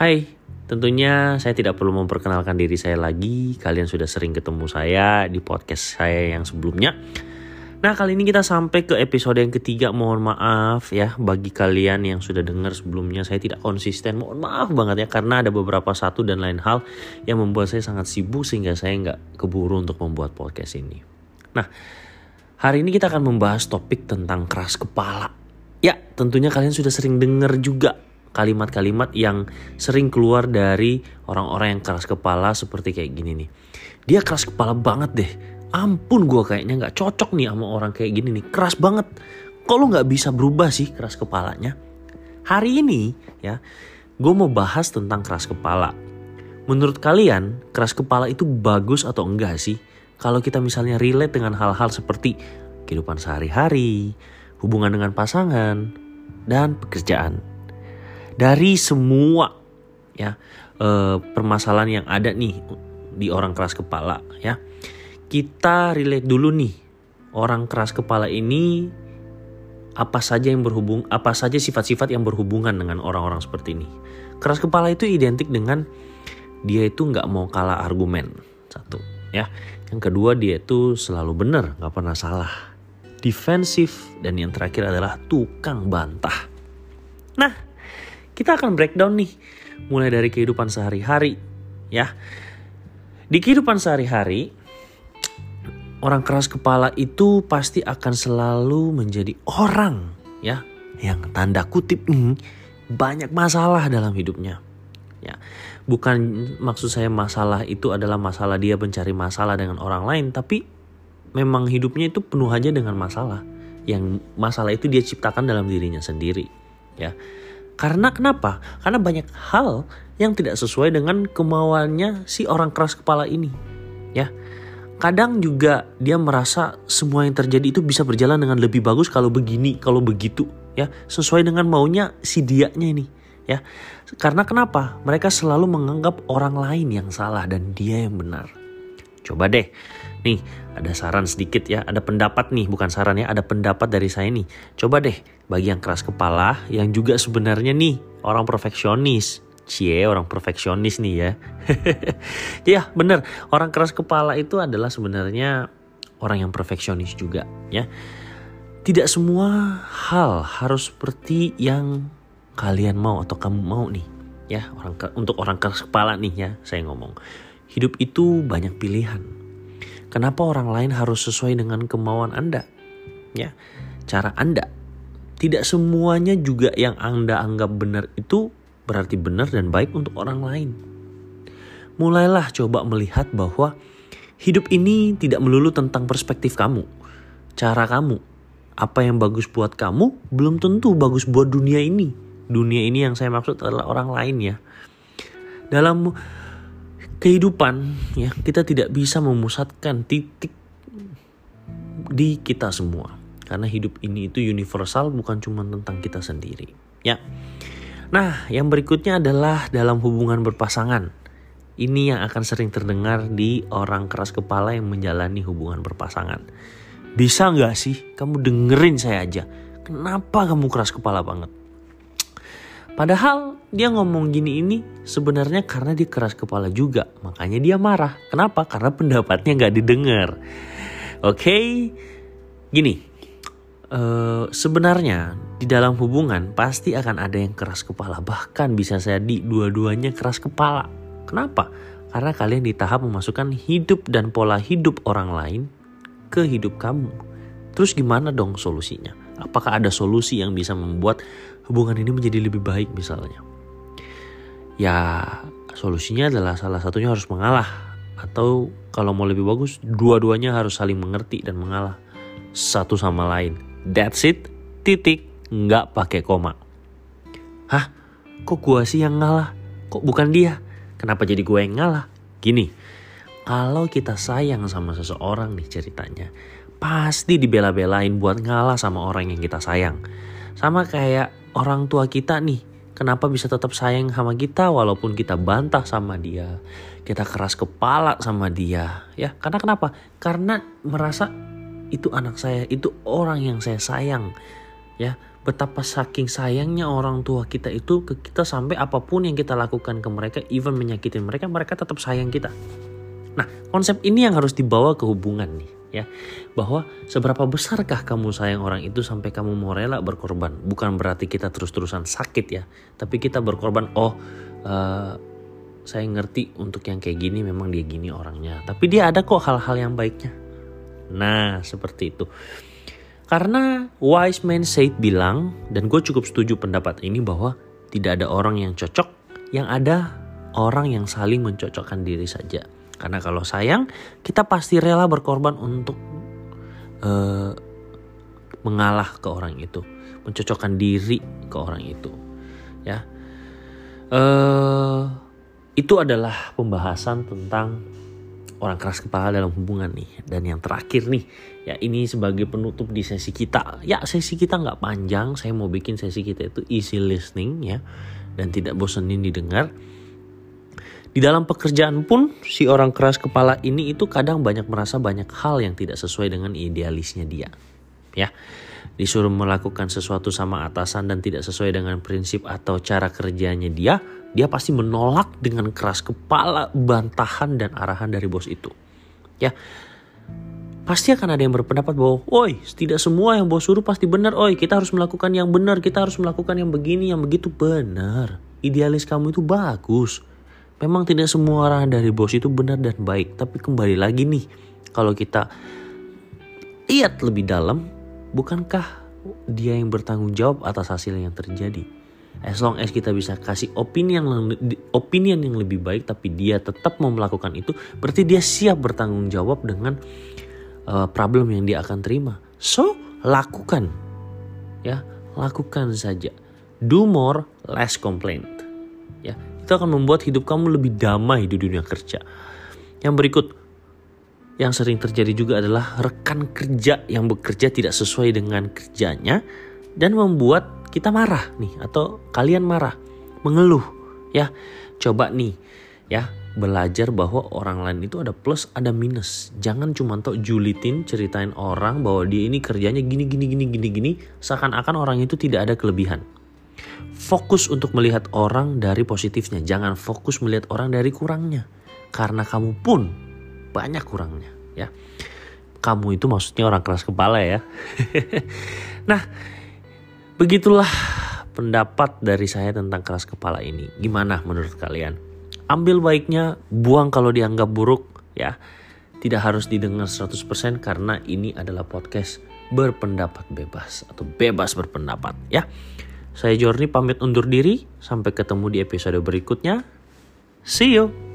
Hai, tentunya saya tidak perlu memperkenalkan diri saya lagi. Kalian sudah sering ketemu saya di podcast saya yang sebelumnya. Nah, kali ini kita sampai ke episode yang ketiga. Mohon maaf ya bagi kalian yang sudah dengar sebelumnya saya tidak konsisten. Mohon maaf banget ya karena ada beberapa satu dan lain hal yang membuat saya sangat sibuk sehingga saya nggak keburu untuk membuat podcast ini. Nah, hari ini kita akan membahas topik tentang keras kepala. Ya, tentunya kalian sudah sering dengar juga kalimat-kalimat yang sering keluar dari orang-orang yang keras kepala seperti kayak gini nih. Dia keras kepala banget deh. Ampun gue kayaknya nggak cocok nih sama orang kayak gini nih. Keras banget. Kok lo nggak bisa berubah sih keras kepalanya? Hari ini ya, gue mau bahas tentang keras kepala. Menurut kalian, keras kepala itu bagus atau enggak sih? Kalau kita misalnya relate dengan hal-hal seperti kehidupan sehari-hari, hubungan dengan pasangan, dan pekerjaan dari semua ya eh, permasalahan yang ada nih di orang keras kepala ya. Kita relate dulu nih orang keras kepala ini apa saja yang berhubung apa saja sifat-sifat yang berhubungan dengan orang-orang seperti ini. Keras kepala itu identik dengan dia itu nggak mau kalah argumen satu ya. Yang kedua dia itu selalu benar nggak pernah salah. Defensif dan yang terakhir adalah tukang bantah. Nah kita akan breakdown nih mulai dari kehidupan sehari-hari ya. Di kehidupan sehari-hari orang keras kepala itu pasti akan selalu menjadi orang ya yang tanda kutip nih banyak masalah dalam hidupnya. Ya, bukan maksud saya masalah itu adalah masalah dia mencari masalah dengan orang lain, tapi memang hidupnya itu penuh aja dengan masalah. Yang masalah itu dia ciptakan dalam dirinya sendiri, ya. Karena kenapa? Karena banyak hal yang tidak sesuai dengan kemauannya si orang keras kepala ini. Ya. Kadang juga dia merasa semua yang terjadi itu bisa berjalan dengan lebih bagus kalau begini, kalau begitu, ya. Sesuai dengan maunya si dianya ini, ya. Karena kenapa? Mereka selalu menganggap orang lain yang salah dan dia yang benar. Coba deh Nih, ada saran sedikit ya, ada pendapat nih, bukan saran ya, ada pendapat dari saya nih. Coba deh, bagi yang keras kepala, yang juga sebenarnya nih, orang perfeksionis. Cie, orang perfeksionis nih ya. ya, bener. Orang keras kepala itu adalah sebenarnya orang yang perfeksionis juga ya. Tidak semua hal harus seperti yang kalian mau atau kamu mau nih. Ya, orang untuk orang keras kepala nih ya, saya ngomong. Hidup itu banyak pilihan Kenapa orang lain harus sesuai dengan kemauan Anda? Ya, cara Anda. Tidak semuanya juga yang Anda anggap benar itu berarti benar dan baik untuk orang lain. Mulailah coba melihat bahwa hidup ini tidak melulu tentang perspektif kamu, cara kamu. Apa yang bagus buat kamu belum tentu bagus buat dunia ini. Dunia ini yang saya maksud adalah orang lain ya. Dalam kehidupan ya kita tidak bisa memusatkan titik di kita semua. Karena hidup ini itu universal bukan cuma tentang kita sendiri ya. Nah yang berikutnya adalah dalam hubungan berpasangan. Ini yang akan sering terdengar di orang keras kepala yang menjalani hubungan berpasangan. Bisa nggak sih kamu dengerin saya aja? Kenapa kamu keras kepala banget Padahal dia ngomong gini ini sebenarnya karena dia keras kepala juga. Makanya dia marah. Kenapa? Karena pendapatnya nggak didengar. Oke, okay? gini. Uh, sebenarnya di dalam hubungan pasti akan ada yang keras kepala. Bahkan bisa saya di dua-duanya keras kepala. Kenapa? Karena kalian di tahap memasukkan hidup dan pola hidup orang lain ke hidup kamu. Terus gimana dong solusinya? Apakah ada solusi yang bisa membuat hubungan ini menjadi lebih baik misalnya. Ya solusinya adalah salah satunya harus mengalah atau kalau mau lebih bagus dua-duanya harus saling mengerti dan mengalah satu sama lain. That's it. Titik. Nggak pakai koma. Hah? Kok gua sih yang ngalah? Kok bukan dia? Kenapa jadi gue yang ngalah? Gini, kalau kita sayang sama seseorang nih ceritanya, pasti dibela-belain buat ngalah sama orang yang kita sayang. Sama kayak orang tua kita nih kenapa bisa tetap sayang sama kita walaupun kita bantah sama dia kita keras kepala sama dia ya karena kenapa karena merasa itu anak saya itu orang yang saya sayang ya betapa saking sayangnya orang tua kita itu ke kita sampai apa pun yang kita lakukan ke mereka, even menyakitin mereka, mereka tetap sayang kita. Nah, konsep ini yang harus dibawa ke hubungan nih ya bahwa seberapa besarkah kamu sayang orang itu sampai kamu mau rela berkorban? Bukan berarti kita terus-terusan sakit ya tapi kita berkorban oh uh, saya ngerti untuk yang kayak gini memang dia gini orangnya tapi dia ada kok hal-hal yang baiknya. Nah seperti itu. Karena wise man said bilang dan gue cukup setuju pendapat ini bahwa tidak ada orang yang cocok yang ada orang yang saling mencocokkan diri saja karena kalau sayang, kita pasti rela berkorban untuk uh, mengalah ke orang itu, mencocokkan diri ke orang itu. Ya, uh, itu adalah pembahasan tentang orang keras kepala dalam hubungan nih. Dan yang terakhir nih, ya ini sebagai penutup di sesi kita. Ya sesi kita nggak panjang, saya mau bikin sesi kita itu easy listening ya, dan tidak bosenin didengar di dalam pekerjaan pun si orang keras kepala ini itu kadang banyak merasa banyak hal yang tidak sesuai dengan idealisnya dia. Ya. Disuruh melakukan sesuatu sama atasan dan tidak sesuai dengan prinsip atau cara kerjanya dia, dia pasti menolak dengan keras kepala bantahan dan arahan dari bos itu. Ya. Pasti akan ada yang berpendapat bahwa, "Oi, tidak semua yang bos suruh pasti benar. Oi, kita harus melakukan yang benar, kita harus melakukan yang begini, yang begitu benar. Idealis kamu itu bagus." Memang tidak semua arahan dari bos itu benar dan baik, tapi kembali lagi nih, kalau kita lihat lebih dalam, bukankah dia yang bertanggung jawab atas hasil yang terjadi? As long as kita bisa kasih opini yang opinion yang lebih baik, tapi dia tetap mau melakukan itu, berarti dia siap bertanggung jawab dengan uh, problem yang dia akan terima. So lakukan, ya lakukan saja. Do more, less complain. Itu akan membuat hidup kamu lebih damai di dunia kerja. Yang berikut, yang sering terjadi juga adalah rekan kerja yang bekerja tidak sesuai dengan kerjanya dan membuat kita marah nih atau kalian marah, mengeluh ya. Coba nih ya belajar bahwa orang lain itu ada plus ada minus. Jangan cuma tok julitin ceritain orang bahwa dia ini kerjanya gini gini gini gini gini seakan-akan orang itu tidak ada kelebihan. Fokus untuk melihat orang dari positifnya, jangan fokus melihat orang dari kurangnya. Karena kamu pun banyak kurangnya, ya. Kamu itu maksudnya orang keras kepala ya. nah, begitulah pendapat dari saya tentang keras kepala ini. Gimana menurut kalian? Ambil baiknya, buang kalau dianggap buruk, ya. Tidak harus didengar 100% karena ini adalah podcast berpendapat bebas atau bebas berpendapat, ya. Saya Jorni pamit undur diri. Sampai ketemu di episode berikutnya. See you.